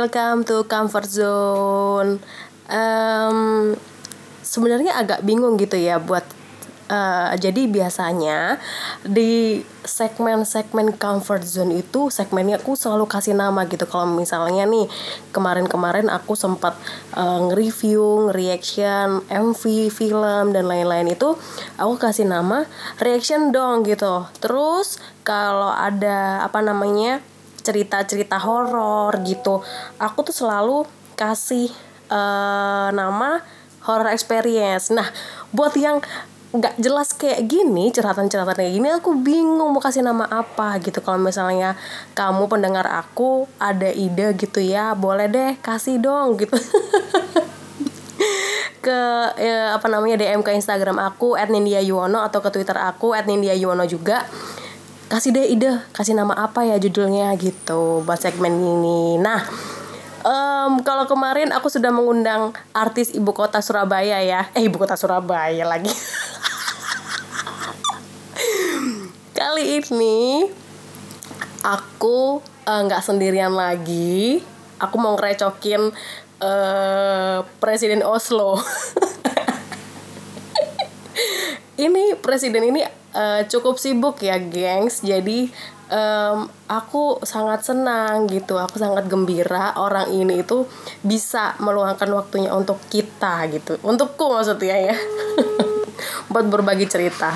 welcome to comfort zone. Um, Sebenarnya agak bingung gitu ya buat Uh, jadi biasanya di segmen-segmen comfort zone itu segmennya aku selalu kasih nama gitu kalau misalnya nih kemarin-kemarin aku sempat uh, nge-review, nge-reaction MV, film dan lain-lain itu aku kasih nama reaction dong gitu. Terus kalau ada apa namanya cerita-cerita horor gitu, aku tuh selalu kasih uh, nama horror experience. Nah, buat yang nggak jelas kayak gini curhatan-curhatan kayak gini aku bingung mau kasih nama apa gitu. Kalau misalnya kamu pendengar aku ada ide gitu ya boleh deh kasih dong gitu. Ke ya, apa namanya DM ke Instagram aku @nindia_yuwono atau ke Twitter aku @nindia_yuwono juga kasih deh ide kasih nama apa ya judulnya gitu buat segmen ini. Nah um, kalau kemarin aku sudah mengundang artis ibu kota Surabaya ya. Eh ibu kota Surabaya lagi. Kali ini aku eh, nggak uh, sendirian lagi. Aku mau ngerecokin uh, presiden Oslo. Ini presiden ini uh, cukup sibuk ya gengs jadi um, aku sangat senang gitu aku sangat gembira orang ini itu bisa meluangkan waktunya untuk kita gitu untukku maksudnya ya buat berbagi cerita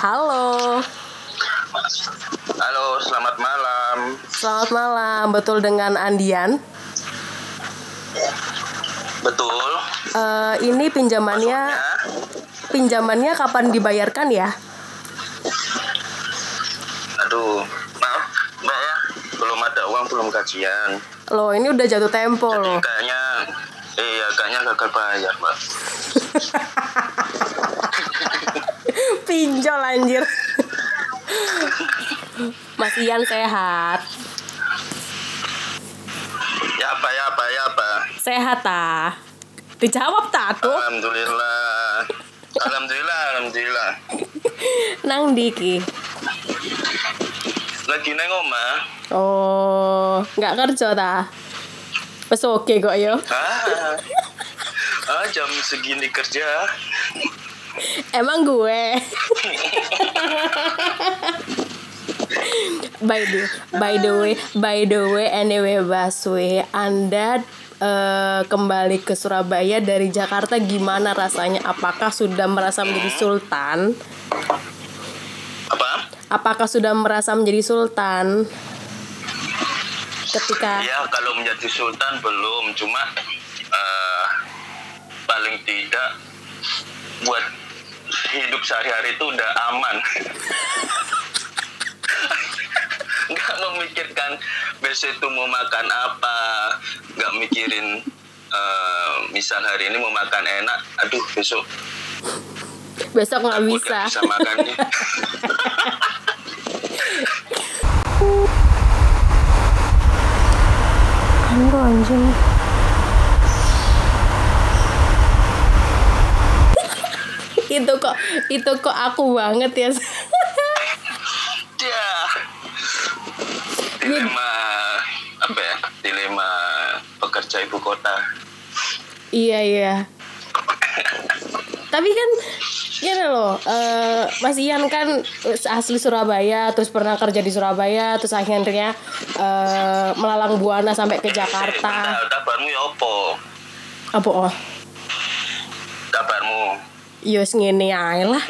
Halo. Halo, selamat malam. Selamat malam. Betul dengan Andian? Betul. Uh, ini pinjamannya Maksudnya? Pinjamannya kapan dibayarkan ya? Aduh, maaf, Mbak ya. Belum ada uang, belum gajian. Loh, ini udah jatuh tempo Jadi loh. Kayaknya iya, kayaknya gagal bayar, Mbak. pinjol anjir Mas Ian sehat ya apa ya apa ya apa sehat ta dijawab tak tuh alhamdulillah alhamdulillah alhamdulillah. Nang diki lagi neng oma oh nggak kerja ta? Pas oke kok yo. Ah, ah jam segini kerja. Emang gue. by the by the way by the way anyway Baswe Anda uh, kembali ke Surabaya dari Jakarta gimana rasanya? Apakah sudah merasa menjadi sultan? Apa? Apakah sudah merasa menjadi sultan? Ketika ya kalau menjadi sultan belum. Cuma uh, paling tidak buat hidup sehari-hari itu udah aman memikirkan besok itu mau makan apa nggak mikirin uh, misal hari ini mau makan enak aduh besok besok nggak bisa. Gak bisa. makan nih anjing? Itu kok itu kok aku banget ya dilema apa ya dilema pekerja ibu kota. Iya iya. Tapi kan gini loh uh, Mas Ian kan asli Surabaya terus pernah kerja di Surabaya terus akhirnya uh, melalang buana sampai ke Jakarta. Kabarmu ya opo apa oh? Kabarmu? Yus ya ngene ae lah.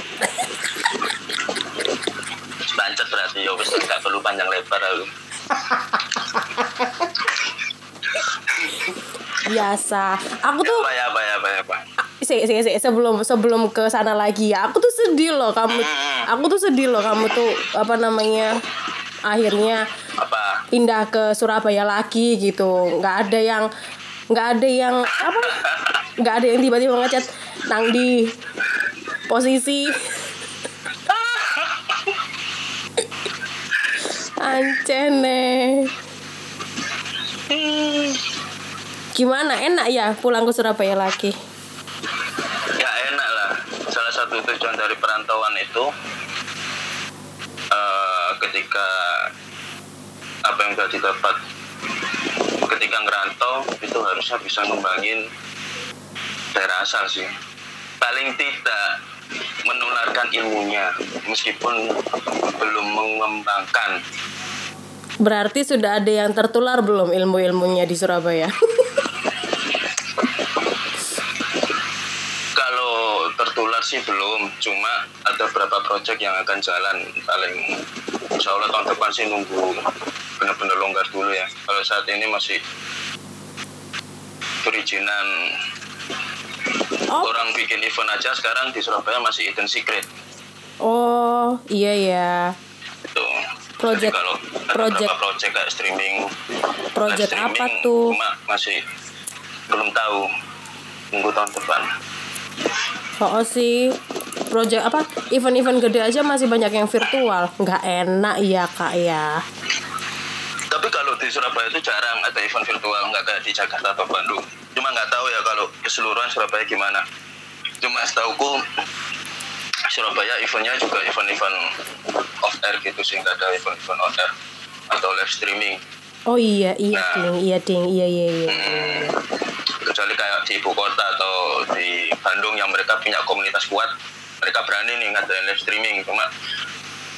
Bancet berarti ya wis gak perlu panjang lebar aku. Biasa. Aku tuh ya apa ya apa ya apa. Si, si, si, sebelum sebelum ke sana lagi ya. Aku tuh sedih loh kamu. Hmm. Aku tuh sedih loh kamu tuh apa namanya? Akhirnya apa? Pindah ke Surabaya lagi gitu. nggak ada yang nggak ada yang apa? nggak ada yang tiba-tiba ngechat nang di posisi Ancene Gimana? Enak ya pulang ke Surabaya lagi? Ya enak lah. Salah satu tujuan dari perantauan itu uh, Ketika Apa yang sudah didapat ketika ngerantau itu harusnya bisa ngembangin daerah asal sih. Paling tidak menularkan ilmunya meskipun belum mengembangkan Berarti sudah ada yang tertular belum ilmu-ilmunya di Surabaya? kalau tertular sih belum cuma ada beberapa proyek yang akan jalan paling insya Allah tahun depan sih nunggu benar-benar longgar dulu ya kalau saat ini masih perizinan Oh, orang bikin event aja sekarang di Surabaya masih hidden secret oh iya ya. itu Project- Jadi kalau project- project kayak streaming Project live apa streaming, tuh? cuma masih belum tahu nunggu tahun depan Oh sih. Project apa? Event-event gede aja masih banyak yang virtual. Nggak enak ya kak ya. Tapi kalau di Surabaya itu jarang ada event virtual, nggak kayak di Jakarta atau Bandung. Nggak tahu ya kalau keseluruhan Surabaya gimana. Cuma setauku Surabaya eventnya juga event-event off air gitu sih, nggak ada event-event on air atau live streaming. Oh iya iya Nah. ding iya ding iya iya iya. Hmm, kecuali kayak di ibu kota atau di Bandung yang mereka punya komunitas kuat, mereka berani nih ngadain live streaming. Cuma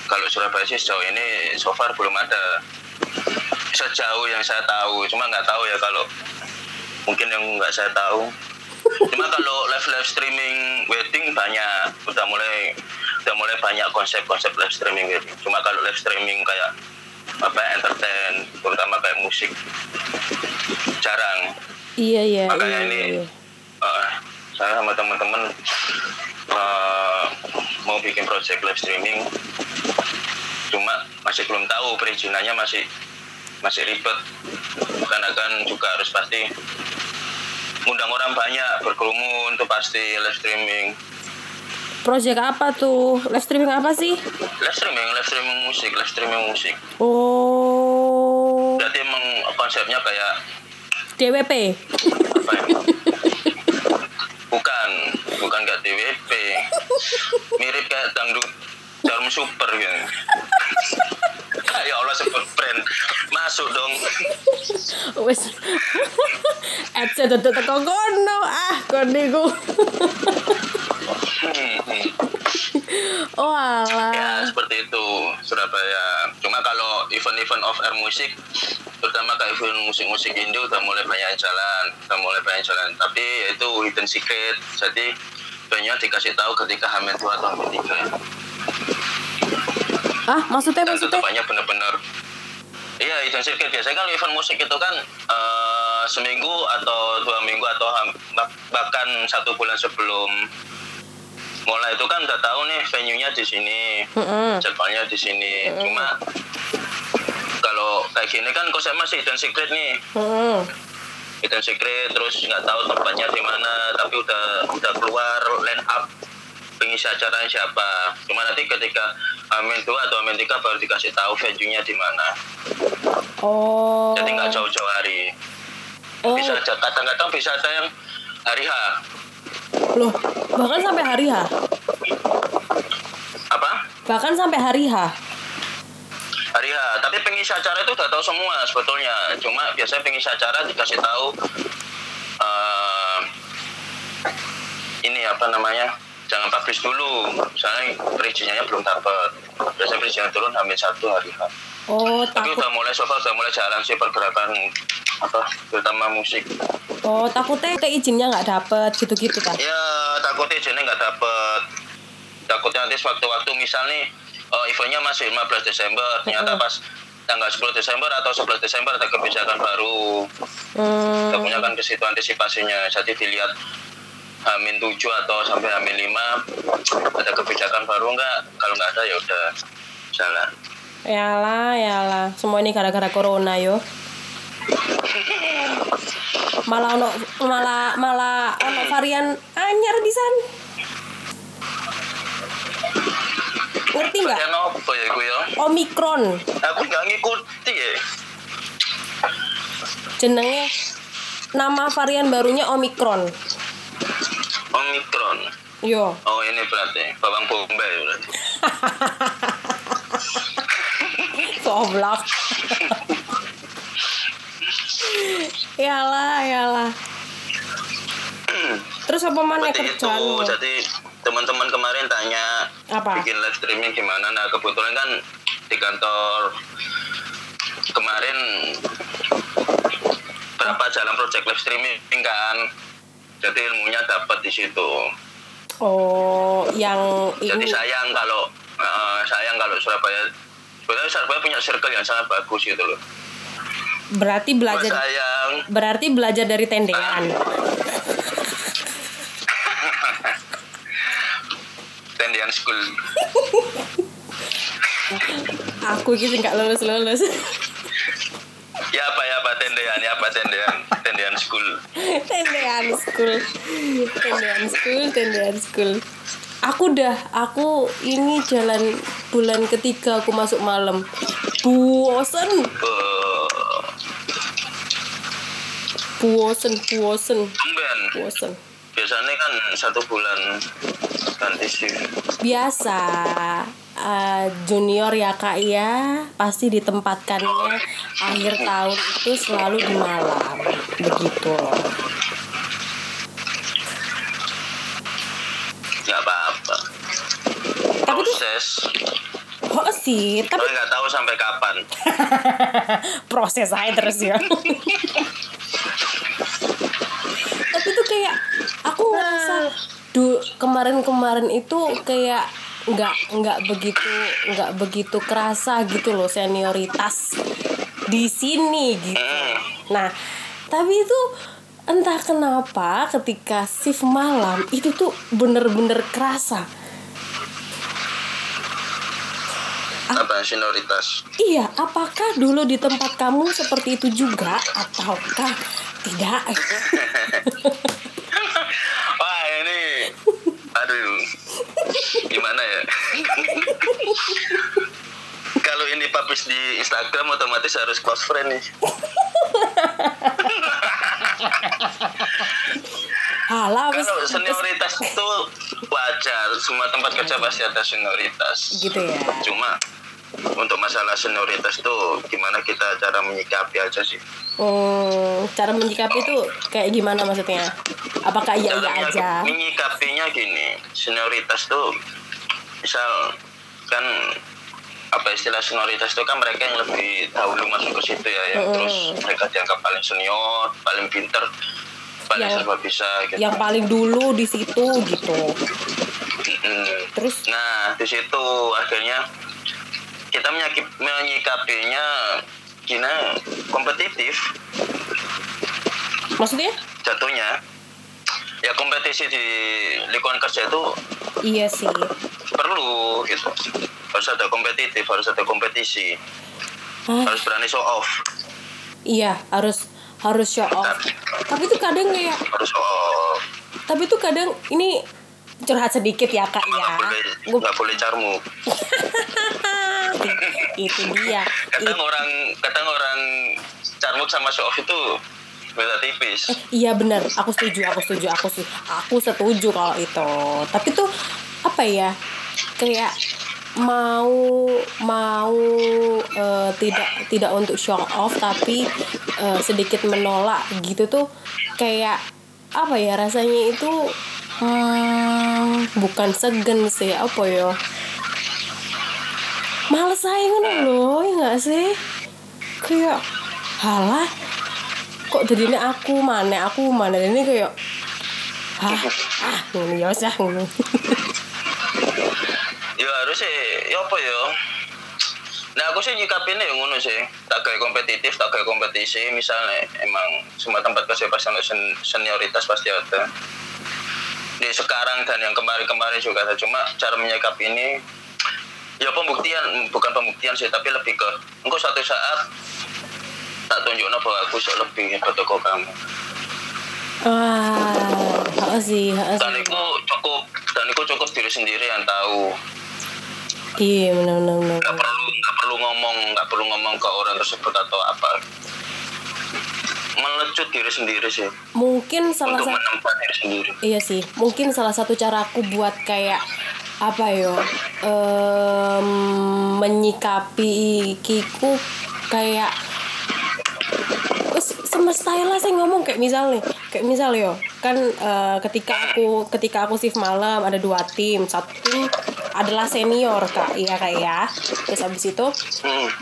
kalau Surabaya sih sejauh ini so far belum ada sejauh yang saya tahu. Cuma nggak tahu ya kalau mungkin yang nggak saya tahu. Cuma kalau live live streaming wedding banyak, udah mulai udah mulai banyak konsep-konsep live streaming wedding. Cuma kalau live streaming kayak apa entertain, terutama kayak musik jarang. Iya iya Makanya iya. ini- iya. Uh, saya sama teman-teman uh, mau bikin project live streaming cuma masih belum tahu perizinannya masih masih ribet karena kan juga harus pasti ngundang orang banyak berkerumun tuh pasti live streaming. Project apa tuh? Live streaming apa sih? live streaming live streaming musik live streaming musik. Oh. Berarti emang konsepnya kayak DWP. apa bukan bukan kayak DWP mirip kayak dangdut jarum super gitu ya Allah sebut brand masuk dong Wes. Etse tetep teko kono ah kon niku. Hmm, hmm. Oh ya seperti itu Surabaya cuma kalau event-event off air musik terutama kayak event musik-musik Indo udah mulai banyak jalan udah mulai banyak jalan tapi itu hidden secret jadi banyak dikasih tahu ketika hamil dua atau hamil tiga Ah, maksudnya dan maksudnya? tutupannya benar-benar iya hidden secret biasanya kan event musik itu kan eh, seminggu atau dua minggu atau bahkan satu bulan sebelum mulai itu kan udah tahu nih venue-nya di sini jadwalnya di sini. Cuma kalau kayak gini kan konsep masih hidden secret nih. Heeh. hidden secret terus nggak tahu tempatnya di mana tapi udah udah keluar line up pengisi acaranya siapa. Cuma nanti ketika Amin 2 atau Amin 3 baru dikasih tahu venue-nya di mana. Oh. jadi nggak jauh-jauh hari. Oh, bisa aja kadang-kadang bisa ada yang hari H. Loh, bahkan sampai hari H. apa? Bahkan sampai hari H. hari H. Tapi pengisi acara itu udah tahu semua sebetulnya. Cuma biasanya pengisi acara dikasih tahu eh, ini apa namanya jangan publish dulu. Misalnya perizinannya belum dapat biasanya perizinan turun hamil satu hari H Oh, tapi takut. udah mulai so far udah mulai jalan sih pergerakan apa terutama musik. Oh, takutnya teh izinnya nggak dapet gitu-gitu kan? ya takutnya izinnya nggak dapet. Takutnya nanti sewaktu-waktu misal nih eh, eventnya masih 15 Desember ternyata pas tanggal 10 Desember atau 11 Desember ada kebijakan baru. Hmm. kita punya kan ke situ antisipasinya. Jadi dilihat Hamin 7 atau sampai Hamin 5 ada kebijakan baru nggak kalau nggak ada ya udah jalan Yalah, yalah. Semua ini gara-gara corona yo. Malah ono malah malah ono varian anyar di sana. Ngerti nggak? Varian apa ya gue ya Omikron. aku nggak ngikuti ya Jenenge nama varian barunya Omikron. Omikron Yo. oh ini berarti bawang bombay berarti Goblok. Yalah, yalah. Terus apa mana itu. kerjaanmu? Jadi teman-teman kemarin tanya Apa? bikin live streaming gimana. Nah kebetulan kan di kantor kemarin berapa jalan project live streaming kan. Jadi ilmunya dapat di situ. Oh, yang Jadi sayang kalau eh, sayang kalau Surabaya sebenarnya Surabaya punya circle yang sangat bagus gitu loh. berarti belajar sayang berarti belajar dari tendengan. tendian school. Aku gitu nggak lulus lulus. Ya apa ya apa tendean ya apa tendean tendean school. tendengan school, tendengan school, tendengan school. Aku dah, aku ini jalan bulan ketiga aku masuk malam. Bosen, Eh, bosen, bosen, bosen. biasanya kan satu bulan ganti shift Biasa eh, junior ya kak ya. Pasti ditempatkannya akhir tahun itu selalu di malam. Begitu loh. nggak apa-apa. Tapi tuh proses. Kok sih? Tapi tapi nggak tahu sampai kapan. Proses aja terus ya. Tapi tuh kayak aku ngerasa du kemarin-kemarin itu kayak nggak nggak begitu nggak begitu kerasa gitu loh senioritas di sini gitu. Nah tapi itu entah kenapa ketika shift malam itu tuh bener-bener kerasa. Apa senioritas? Iya, apakah dulu di tempat kamu seperti itu juga ataukah tidak? wah ini aduh gimana ya? Kalau ini publish di Instagram otomatis harus close friend nih. Kalau senioritas itu wajar. Semua tempat kerja pasti ada senioritas. Gitu ya. cuma untuk masalah senioritas tuh gimana kita cara menyikapi aja sih Hmm, cara menyikapi itu kayak gimana maksudnya? Apakah iya iya aja? menyikapi- menyikapinya gini senioritas tuh misal kan apa istilah senioritas itu kan mereka yang lebih dahulu masuk ke situ ya yang Mm-mm. terus mereka dianggap paling senior paling pinter paling Yang- serba bisa gitu Yang paling dulu di situ gitu. Mm. Terus Nah, di situ akhirnya kita menyakip, menyikapinya Cina kompetitif maksudnya? jatuhnya. Ya kompetisi di lingkungan kerja itu Iya sih. perlu gitu. Harus ada kompetitif, harus ada kompetisi, Hah, harus berani show off, iya, harus harus show off. Tapi tuh kadang kayak harus show off. tapi tuh kadang ini curhat sedikit ya kak ya. Nggak boleh, Gua- boleh carmu. itu dia. Kadang orang, kadang orang carmuk sama show off itu beda tipis. Iya benar, aku setuju, aku setuju, aku setuju, aku setuju kalau itu. Tapi tuh apa ya? Kayak mau mau eh, tidak tidak untuk show off tapi eh, sedikit menolak gitu tuh kayak apa ya rasanya itu hmm, bukan segen sih apa ya males aja ngono loh ya nggak sih? Kayak halah kok jadinya aku mana aku mana ini kayak hah ah ngono ya ya harus sih ya apa ya? Nah aku sih nyikapinnya yang ngono sih. Tak kayak kompetitif tak kayak kompetisi misalnya emang semua tempat pasti sen- senioritas pasti ada. Di sekarang dan yang kemarin-kemarin juga cuma cara menyikapi ini ya pembuktian bukan pembuktian sih tapi lebih ke engkau suatu saat tak tunjukno bahwa aku bisa lebih hebat kok kamu. Ah hak sih hak dan itu cukup dan itu cukup diri sendiri yang tahu. Iya benar benar benar. Nggak perlu nggak perlu ngomong nggak perlu ngomong ke orang tersebut atau apa. Melecut diri sendiri sih. Mungkin salah satu Iya sih, mungkin salah satu cara aku buat kayak apa yo? Em, menyikapi kiku kayak semesta lah saya ngomong. Kayak misal nih kayak misal yo kan eh, ketika aku ketika aku shift malam ada dua tim. Satu tim adalah senior kak. Iya kak ya. Terus habis itu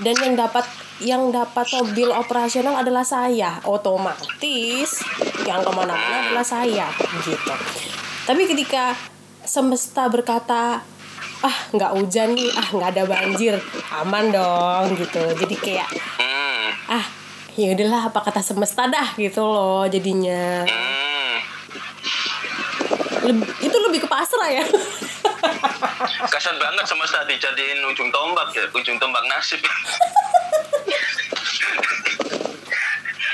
dan yang dapat yang dapat mobil operasional adalah saya. Otomatis yang ke mana-mana adalah saya. Gitu. Tapi ketika semesta berkata ah nggak hujan nih ah nggak ada banjir aman dong gitu jadi kayak ah ya udahlah apa kata semesta dah gitu loh jadinya. Leb- itu lebih ke pasrah ya Kasian banget semesta dijadiin ujung tombak ya, ujung tombak nasib.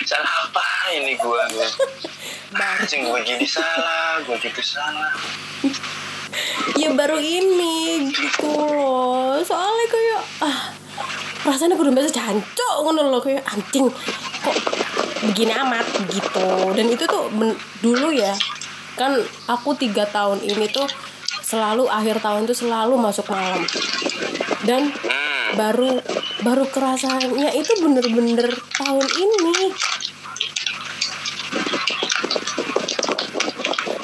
salah apa ini gua? Anjing gua jadi salah, gua gitu salah. Ya baru ini gitu loh. Soalnya kayak ah rasanya aku udah biasa jancok ngono loh. Kayak anjing kok begini amat gitu. Dan itu tuh dulu ya kan aku tiga tahun ini tuh selalu akhir tahun tuh selalu masuk malam. Dan baru baru kerasanya itu bener-bener tahun ini.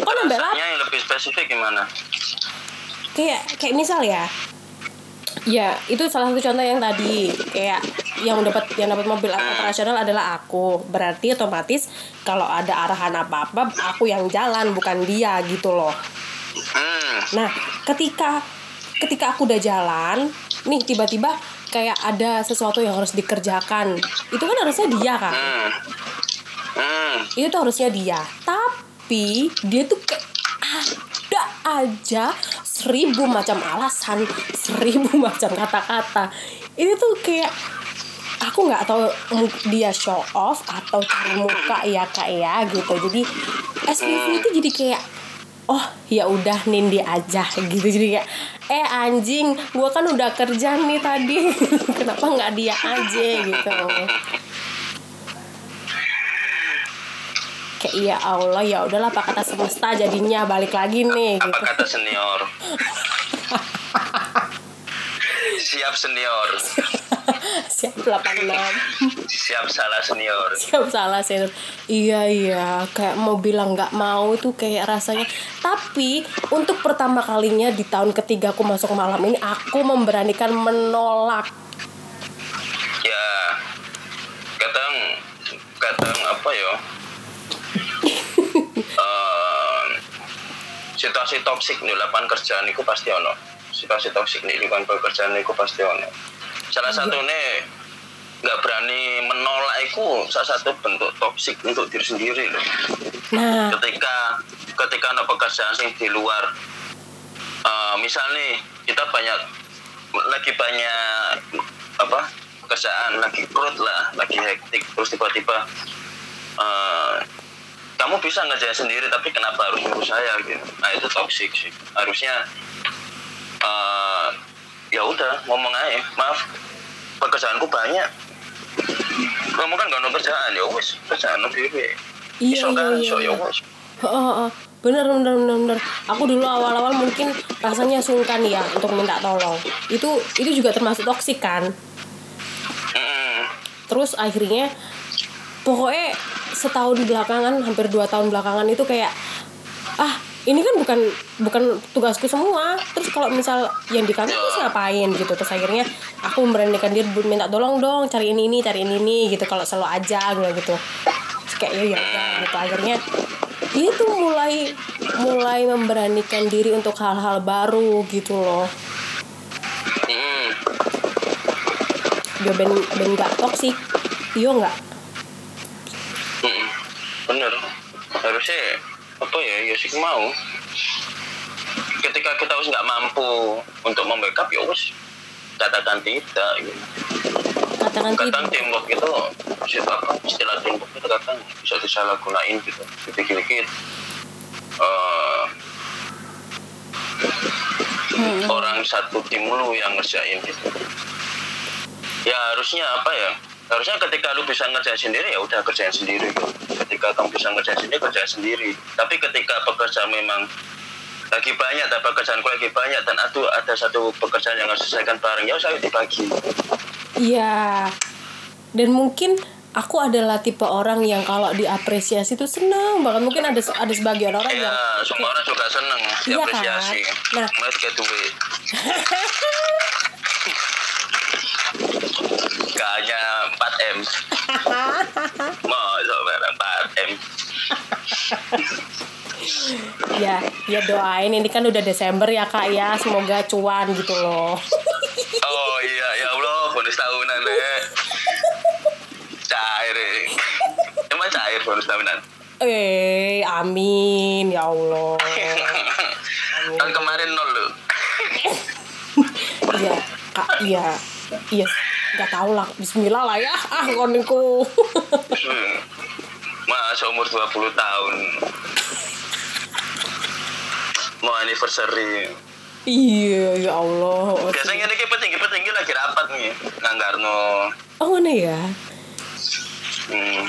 Kok nambah yang lebih spesifik gimana? Kayak kayak misal ya. Ya itu salah satu contoh yang tadi. Kayak yang dapat yang dapat mobil operasional adalah aku. Berarti otomatis kalau ada arahan apa apa aku yang jalan bukan dia gitu loh. Hmm. nah ketika ketika aku udah jalan nih tiba-tiba kayak ada sesuatu yang harus dikerjakan. Itu kan harusnya dia kan? Hmm. Hmm. itu tuh harusnya dia. Tapi dia tuh kayak ada aja seribu macam alasan seribu macam kata-kata. Ini tuh kayak aku nggak tahu dia show off atau cari muka ya kak ya gitu. Jadi SPV itu jadi kayak oh ya udah nindi aja gitu. Jadi kayak eh anjing gua kan udah kerja nih tadi kenapa nggak dia aja? Gitu kayak iya Allah ya udahlah apa kata semesta jadinya balik lagi nih Apa gitu kata senior? Siap senior. siap 86 Siap salah senior. siap salah sih iya iya kayak mau bilang nggak mau itu kayak rasanya tapi untuk pertama kalinya di tahun ketiga aku masuk malam ini aku memberanikan menolak Ya. Kadang kadang apa ya? Eh, situasi toksik di lapangan kerjaan itu pasti ono. Situasi toksik di lingkungan pekerjaan itu pasti ono. Salah satu nih nggak berani menolak itu salah satu bentuk toksik untuk diri sendiri loh. nah ketika ketika ada pekerjaan sing di luar eh misal nih kita banyak lagi banyak apa pekerjaan lagi krut lah lagi hektik terus tiba-tiba eh kamu bisa ngerjain sendiri tapi kenapa harus nyuruh saya gitu? Nah itu toxic sih. Harusnya eh ya udah ngomong aja. Maaf pekerjaanku banyak. Kamu kan gak ada kerjaan. Ya wis kerjaan dewe Iya, iso kan iya, iya. ya wis Oh, bener bener bener bener aku dulu awal-awal mungkin rasanya sungkan ya untuk minta tolong. Itu itu juga termasuk toksik kan? Mm-mm. terus akhirnya pokoknya setahun belakangan hampir dua tahun belakangan itu kayak ah ini kan bukan bukan tugasku semua. Terus kalau misal yang di kantor terus ngapain gitu? Terus akhirnya aku memberanikan diri minta tolong dong cari ini ini cari ini ini gitu kalau selalu aja gue gitu. Terus kayak ya ya gitu. Akhirnya dia tuh mulai mulai memberanikan diri untuk hal-hal baru gitu loh. Mm-mm. biar ben ben nggak toksik. Iya nggak. Bener. Harusnya apa ya ya sih mau. Ketika kita harus nggak mampu untuk membackup ya wis katakan tidak gitu. katakan tidak. teamwork itu istilah apa istilah teamwork itu kadang bisa disalahgunain gitu. Dikit-dikit eh, Hmm. orang satu tim lu yang ngerjain gitu. Ya harusnya apa ya harusnya ketika lu bisa ngerjain sendiri ya udah kerjain sendiri ketika kamu bisa ngerjain sendiri kerjain sendiri. Tapi ketika pekerjaan memang lagi banyak dan pekerjaanku lagi banyak dan aduh ada satu pekerjaan yang harus selesaikan bareng ya saya dibagi. Iya. Dan mungkin aku adalah tipe orang yang kalau diapresiasi itu senang bahkan mungkin ada ada sebagian orang ya, yang semua orang juga senang iya kan? diapresiasi. Kan? nah let's get away kayaknya 4M masa barang 4M ya ya doain. Ini kan udah Desember ya kak ya. Semoga cuan gitu loh. Oh iya ya Allah. Bonus tahunan ya. cair eh. emang cair bonus tahunan? Eh amin. Ya Allah. Kan kemarin nol loh. Ya, ya. Iya kak iya iya. yes nggak tahu lah Bismillah lah ya ah koniku Hmm. Mas umur 20 tahun. Mau anniversary. iya ya Allah Biasanya ini petinggi-petinggi lagi rapat nih. Nganggarno. oh mana ya Hmm.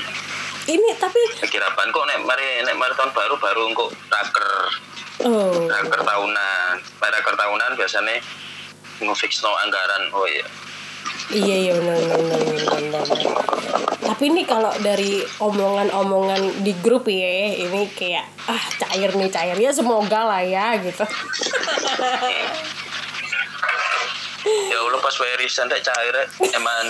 ini tapi Lagi rapat kok nek mari nek mari tahun baru baru kok raker oh raker tahunan. Mari raker tahunan biasanya ngefix no anggaran. Oh iya. Iya iya benar benar benar. Tapi ini kalau dari omongan-omongan di grup ya, ini kayak ah cair nih cair ya semoga lah ya gitu. Ya Allah pas wae risan tak cair emang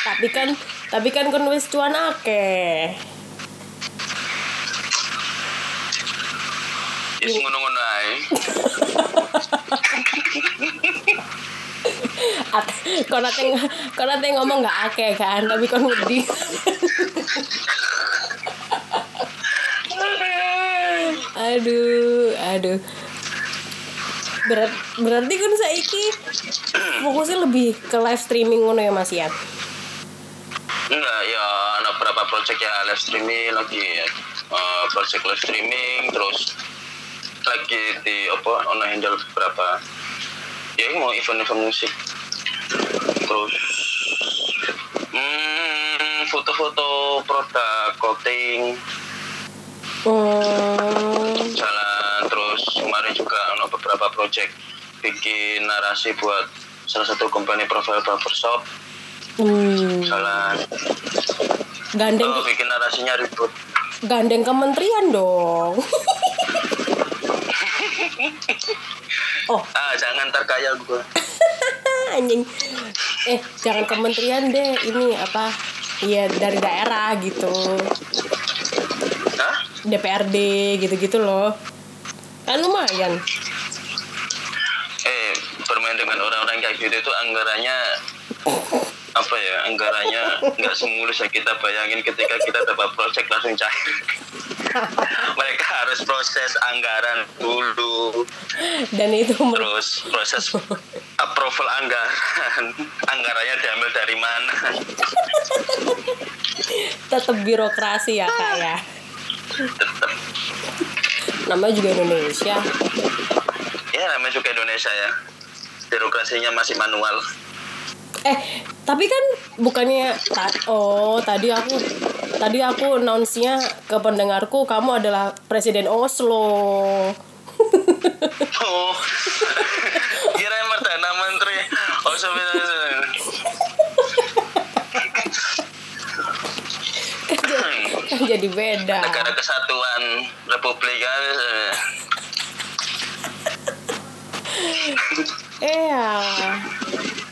tapi kan tapi kan kan wis cuan akeh. Is ngono-ngono ae. At, kau nanti kau nanti ngomong nggak akeh kan, tapi kan wedi. aduh, aduh. Berat, berarti kan saiki fokusnya lebih ke live streaming ngono ya Mas Ian. Enggak, ya ada beberapa project ya live streaming lagi eh, project live streaming terus lagi di apa ono handle beberapa. Ya mau event-event musik. Terus hmm, foto-foto produk clothing. Hmm, jalan terus kemarin juga ono beberapa project bikin narasi buat salah satu company profile barbershop hmm. jalan. Gandeng oh, bikin narasinya ribut. Gandeng kementerian dong. oh, ah jangan terkaya gue anjing. Eh, jangan kementerian deh. Ini apa? Iya dari daerah gitu. Hah? DPRD gitu-gitu loh. Kan lumayan. eh bermain dengan orang-orang kayak gitu itu anggarannya apa ya anggarannya nggak semulus yang kita bayangin ketika kita dapat project langsung cair mereka harus proses anggaran dulu. Dan itu terus proses approval anggaran. Anggarannya diambil dari mana? Tetap birokrasi ya kak ya. tetap Namanya juga Indonesia. ya namanya juga Indonesia ya. Birokrasinya masih manual Eh, tapi kan bukannya ta- oh tadi aku tadi aku announce-nya ke pendengarku kamu adalah presiden Oslo. oh. Kira perdana menteri. Oh sebenarnya kan, jadi, kan jadi beda. negara kesatuan republik kan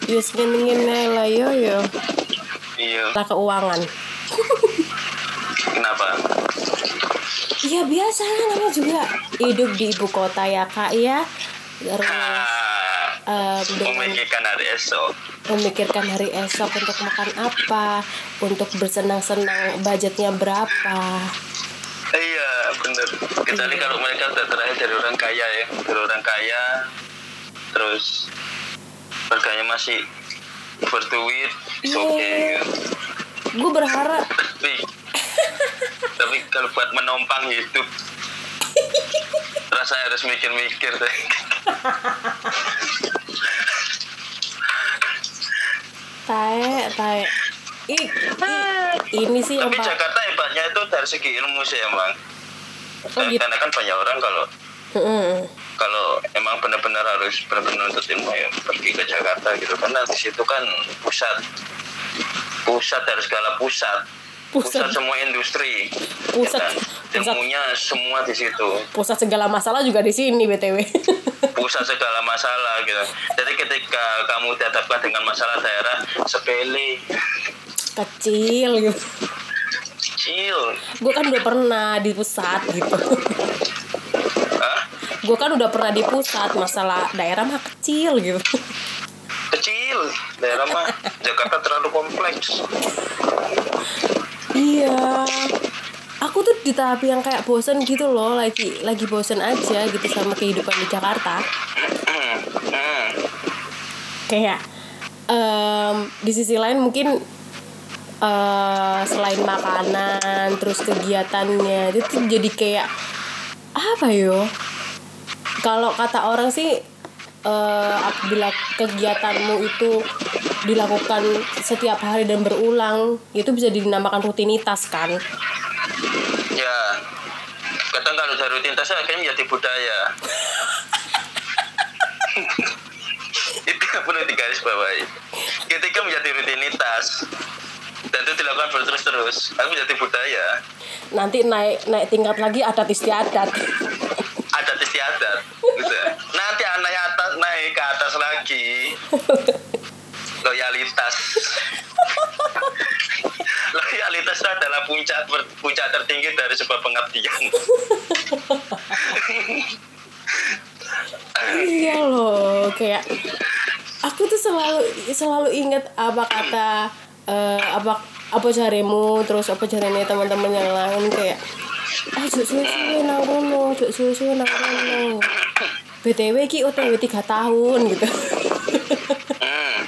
Iya. Yus ngene lah yo yo. iya Lah keuangan. kenapa Iya biasa namanya juga hidup di ibu kota ya kak ya. Terus dengan memikirkan hari esok memikirkan hari esok untuk makan apa, untuk bersenang-senang budgetnya berapa. iya bener kecuali Iya. kalau mereka udah terakhir dari orang kaya ya dari orang kaya terus harganya masih berduit it's Iya. okay Gue berharap tapi tapi kalau buat menumpang hidup rasanya harus mikir-mikir deh tae tae. Ih, ih, ini sih tapi pak. Jakarta hebatnya itu dari segi ilmu sih emang Oh, gitu. karena kan banyak orang kalau Mm-mm. kalau emang benar-benar harus benar-benar nuntut ilmu ya pergi ke Jakarta gitu. Karena di situ kan pusat pusat dari segala pusat. Pusat, Pusat. semua industri. Pusat- ya kan? pusat. ilmunya semua di situ. Pusat segala masalah juga di sini btw pusat segala masalah gitu. Jadi ketika kamu dihadapkan dengan masalah daerah sepele. Kecil gitu. Kecil. Gue kan udah pernah di pusat gitu? Gue kan udah pernah di pusat masalah daerah mah kecil gitu. Kecil daerah mah Jakarta terlalu kompleks. Iya. Aku tuh di tahap yang kayak bosen gitu loh lagi lagi bosen aja gitu sama kehidupan di Jakarta. Kayak em, di sisi lain mungkin eh selain makanan terus kegiatannya itu jadi kayak apa yo kalau kata orang sih eh apabila kegiatanmu itu dilakukan setiap hari dan berulang itu bisa dinamakan rutinitas kan? Ya. Kadang kalau dari rutinitas akhirnya menjadi budaya. Itu yang perlu digaris bawahi ketika menjadi rutinitas dan itu dilakukan terus-terus aku menjadi budaya. Nanti naik naik tingkat lagi adat istiadat adat istiadat gitu. nanti anak atas naik ke atas lagi. Loyalitas. Loyalitas itu adalah puncak puncak tertinggi dari sebuah pengabdian. Iya loh kayak aku tuh selalu selalu ingat apa kata eh, apa apa carimu terus apa caranya teman-teman yang lain kayak juk suwe-suwe nang kono juk suwe-suwe nang kono btw ki otw tiga tahun gitu hmm.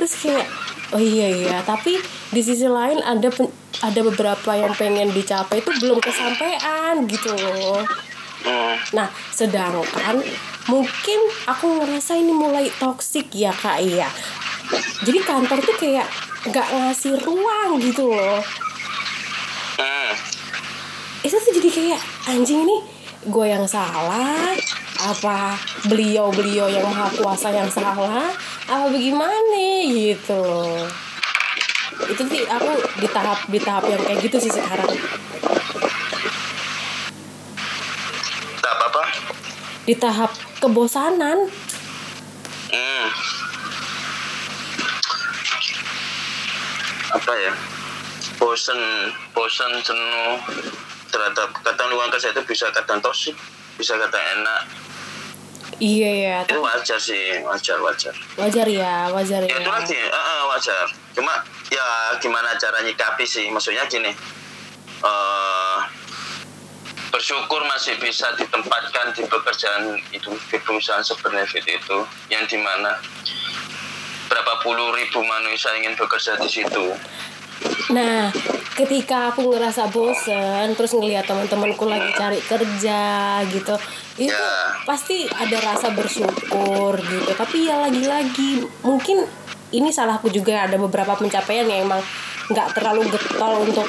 terus kayak oh iya iya tapi di sisi lain ada pen- ada beberapa yang pengen dicapai itu belum kesampaian gitu loh Hmm. Nah, sedangkan mungkin aku ngerasa ini mulai toksik ya kak iya. Jadi kantor tuh kayak nggak ngasih ruang gitu loh. Itu tuh jadi kayak anjing ini gue yang salah? Apa beliau beliau yang maha kuasa yang salah? Apa bagaimana? Gitu loh. Itu sih aku di tahap di tahap yang kayak gitu sih sekarang. Tak apa-apa di tahap kebosanan. Hmm. apa ya? Bosen bosen jenuh terhadap kadang lingkungan kerja itu bisa kadang toksik bisa kadang enak. Iya ya itu wajar sih wajar wajar. Wajar ya wajar ya itu ya. lagi eh, eh, wajar. Cuma ya gimana cara nyikapi sih? Maksudnya gini eh bersyukur masih bisa ditempatkan di pekerjaan itu di perusahaan sebenefit itu yang di mana berapa puluh ribu manusia ingin bekerja di situ Nah, ketika aku ngerasa bosen, terus ngelihat teman-temanku lagi cari kerja gitu, itu Ya. pasti ada rasa bersyukur gitu. Tapi ya lagi-lagi mungkin ini salahku juga ada beberapa pencapaian yang emang nggak terlalu getol untuk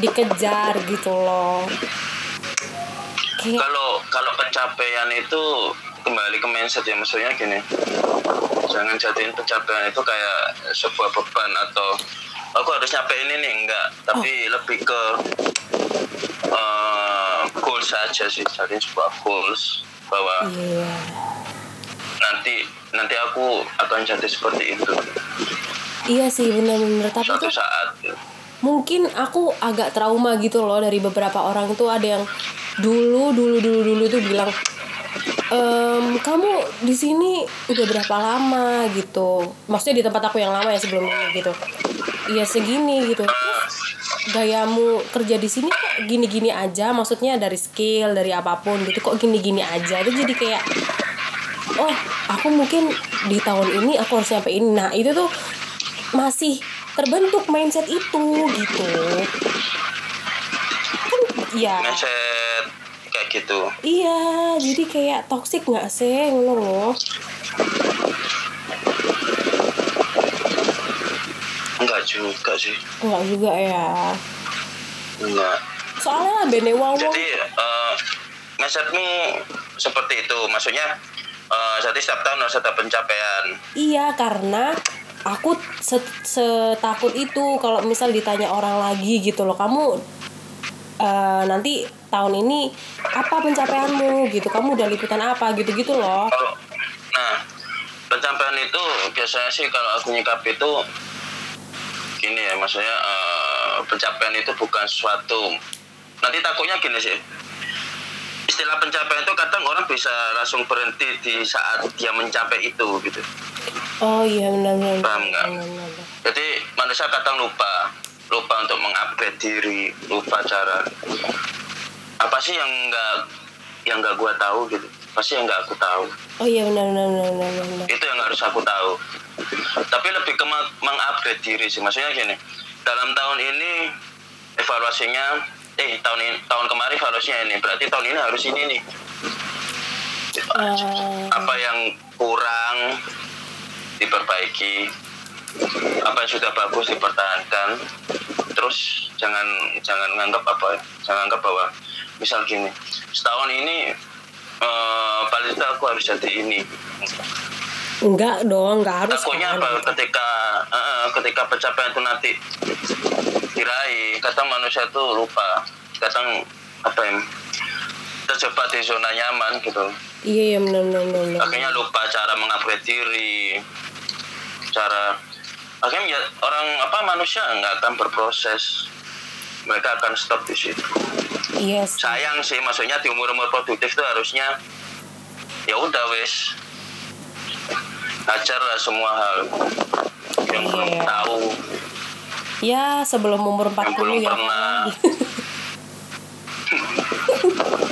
dikejar gitu loh. Kalau kalau pencapaian itu kembali ke mindset ya maksudnya gini jangan jadiin pencapaian itu kayak sebuah beban atau aku harus nyampe ini nih enggak. Tapi lebih ke eh, goals saja sih. Jadiin sebuah goals bahwa iya. nanti nanti aku akan jadi seperti itu. Iya sih bener-bener tapi suatu tuh saat mungkin aku agak trauma gitu loh dari beberapa orang tuh. Ada yang dulu dulu dulu dulu tuh bilang ehm, kamu di sini udah berapa lama gitu? Maksudnya di tempat aku yang lama ya sebelum ini gitu. Iya segini gitu. Terus gayamu kerja di sini kok gini-gini aja? Maksudnya dari skill dari apa pun gitu kok gini-gini aja? Itu jadi kayak oh aku mungkin di tahun ini aku harus nyampe ini nah itu tuh masih terbentuk mindset itu gitu. Kan ya. Mindset gitu. Iya jadi kayak toxic nggak sih? Ngono loh. Enggak juga sih. Nggak juga ya? Enggak soalnya lah bene wong jadi eh, mindsetmu seperti itu. Maksudnya eh, jadi setiap tahun harus ada pencapaian. Iya karena aku se- setakut itu. Kalau misal ditanya orang lagi gitu loh kamu eh, nanti tahun ini apa pencapaianmu gitu? Kamu udah liputan apa? Gitu gitu loh. Kalau nah pencapaian itu biasanya sih kalau aku nyikap itu gini ya maksudnya eh, pencapaian itu bukan suatu nanti takutnya gini sih. Istilah pencapaian itu kadang orang bisa langsung berhenti di saat dia mencapai itu gitu. Oh iya benar benar Paham nggak? jadi manusia kadang lupa lupa untuk mengupgrade diri lupa cara apa sih yang nggak yang nggak gua tahu gitu pasti yang nggak aku tahu oh iya benar benar benar benar, benar. itu yang harus aku tahu tapi lebih ke meng- mengupgrade diri sih maksudnya gini dalam tahun ini evaluasinya eh tahun ini tahun kemarin evaluasinya ini berarti tahun ini harus ini nih Gitu. Eh, apa yang kurang diperbaiki apa yang sudah bagus dipertahankan terus jangan jangan nganggap apa jangan anggap bahwa misal gini setahun ini eh, paling tidak aku harus jadi ini. Enggak dong enggak harus takutnya kan, apa? Ketika eh, ketika pencapaian itu nanti diraih kadang manusia itu lupa kadang apa ya terjebak di zona nyaman gitu. Iya iya benar, benar. akhirnya lupa cara mengupgrade diri cara akhirnya ya, orang apa manusia nggak akan berproses mereka akan stop di situ iya sih. sayang sih maksudnya di umur umur produktif itu harusnya ya udah wes ajar lah semua hal yang belum Iya. tahu ya sebelum umur 40 belum ya pernah.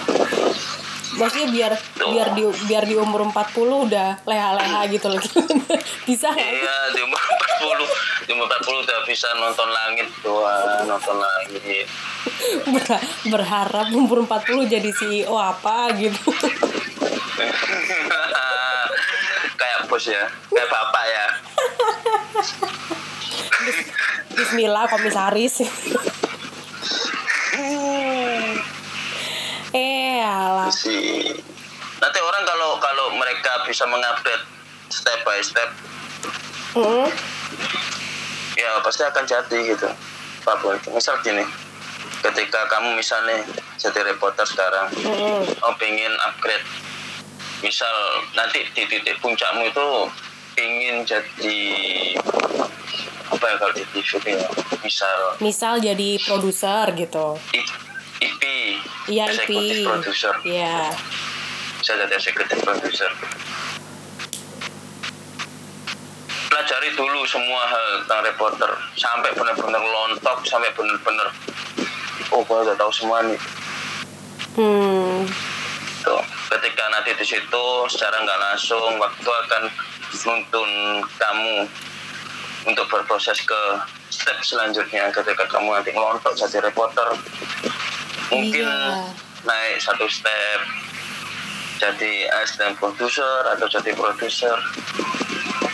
maksudnya biar biar di biar di umur 40 udah leha-leha gitu loh. Bisa iya di umur 40 di umur 40 udah bisa nonton langit doang nonton langit. Ber- berharap umur 40 jadi CEO apa gitu. Kayak bos ya kayak bapak ya. Bismillah komisaris eh sih. Nanti orang kalau kalau mereka bisa mengupdate step by step Hmm, ya pasti akan jadi gitu. Apa pun itu misal gini ketika kamu misalnya jadi reporter sekarang hmm, oh pengen upgrade misal nanti di titik puncakmu itu pengen jadi apa ya kalau di TV ya misal. Misal jadi produser gitu. I- IP iya IP executive producer. Iya. Bisa jadi executive producer. Pelajari dulu semua hal tentang reporter. Sampai benar-benar lontok sampai benar-benar oh gua udah tahu semua nih. Hmm. Tuh. ketika nanti di situ secara nggak langsung waktu akan nuntun kamu untuk berproses ke step selanjutnya. Ketika kamu nanti ngelontok jadi reporter mungkin Iya. naik satu step jadi asisten produser atau jadi produser.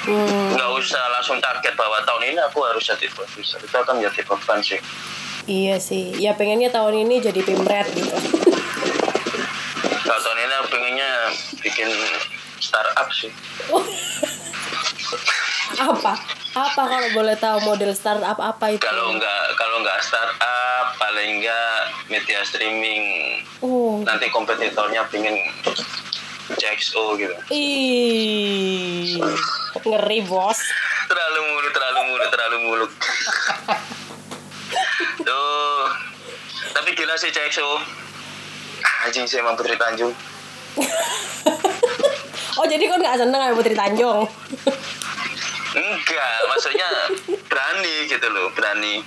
Hmm, nggak usah langsung target bahwa tahun ini aku harus jadi produser. Itu akan jadi beban sih. Iya sih. Ya pengennya tahun ini jadi pimret gitu. Kalau tahun ini pengennya bikin startup sih apa? Apa kalau boleh tahu model startup apa itu? Kalau nggak kalau nggak startup paling nggak media streaming. Oh. Nanti kompetitornya pingin CXO gitu. Ih ngeri bos. Terlalu mulu terlalu mulu terlalu mulu tuh tapi gila sih CXO anjing sih emang Putri Tanjung. Oh jadi kan nggak seneng sama Putri Tanjung enggak maksudnya berani gitu loh berani.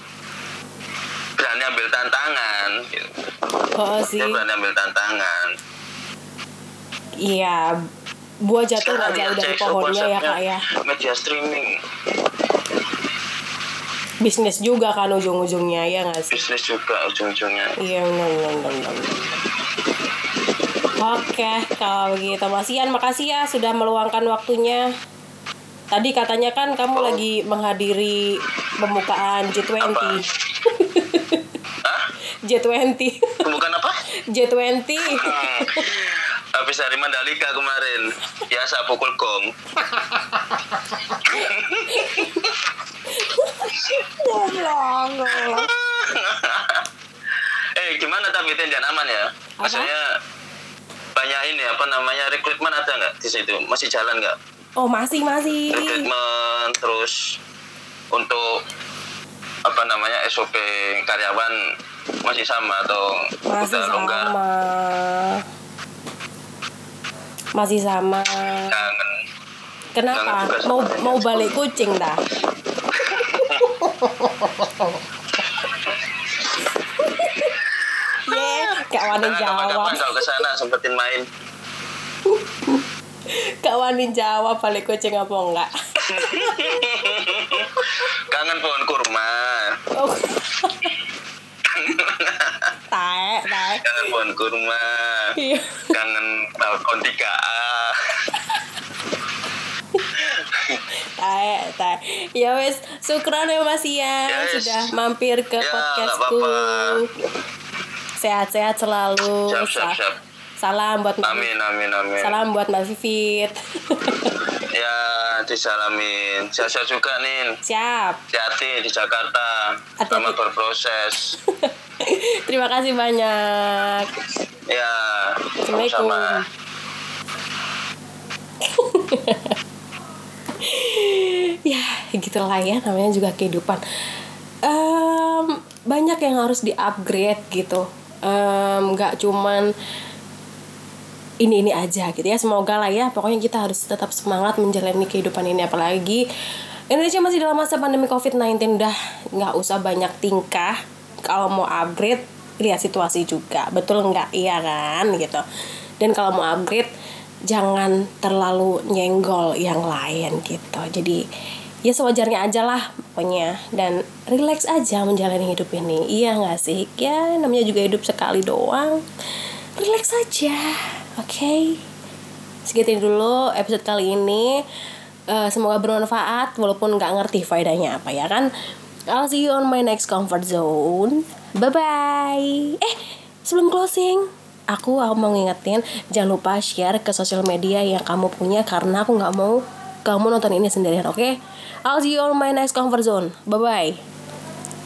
Berani ambil tantangan gitu. oh sih. dia berani ambil tantangan. Iya buah jatuh jauh dari pohonnya ya kak ya. media streaming. Bisnis juga kan ujung-ujungnya ya nggak sih? Bisnis juga ujung-ujungnya. Iya benar benar benar. Oke, kalau begitu Mas Ian, makasih ya sudah meluangkan waktunya. Tadi katanya kan kamu Oh. lagi menghadiri pembukaan G20. Apa? Hah? G20. bukan apa J20 Hmm. habis dari Mandalika kemarin biasa pukul gong Goblok, goblok. eh gimana tapi Ten jangan aman ya maksudnya banyak ini apa namanya rekrutmen ada nggak di situ masih jalan nggak Oh masih masih. Rekrutmen terus untuk apa namanya SOP karyawan masih sama atau masih udah longgar? sama. Masih sama. Kangen. Kenapa? Jangan juga mau sama mau dengan balik kucing dah Ye, wani Nah, jawab, kapan-kapan kalau ke sana sempetin main gak wani jawab balik kucing apa enggak? kangen pohon kurma Oh. taek, taek. kangen pohon kurma Iya. kangen balkon 3A Taek, taek. Ya wes, syukran ya Mas Ian Ya, sudah mampir ke Ya, podcastku. Sehat-sehat selalu. Siap, siap, siap. Salam buat Mbak amin amin amin. Salam buat Mbak Vivit. ya disalamin. Sehat-sehat juga nih Siap. hati di Jakarta. Selamat berproses. Terima kasih banyak. ya Assalamualaikum. sama ya gitulah ya namanya juga kehidupan. Em, banyak yang harus di-upgrade gitu. Nggak cuman ini ini aja gitu ya. Semoga lah ya pokoknya kita harus tetap semangat menjalani kehidupan ini. Apalagi Indonesia masih dalam masa pandemi COVID-19 udah nggak usah banyak tingkah. Kalau mau upgrade lihat situasi juga. Betul nggak? Iya kan? Gitu. Dan kalau mau upgrade jangan terlalu nyenggol yang lain gitu. Jadi ya sewajarnya aja lah pokoknya. Dan relax aja menjalani hidup ini. Iya nggak sih? Ya namanya juga hidup sekali doang. Relax aja oke. Segitu dulu episode kali ini. Eh, semoga bermanfaat walaupun nggak ngerti faedahnya apa ya kan? I'll see you on my next comfort zone. Bye bye eh sebelum closing aku aku mau ngingetin jangan lupa share ke sosial media yang kamu punya karena aku nggak mau kamu nonton ini sendirian oke? I'll see you on my next comfort zone. Bye bye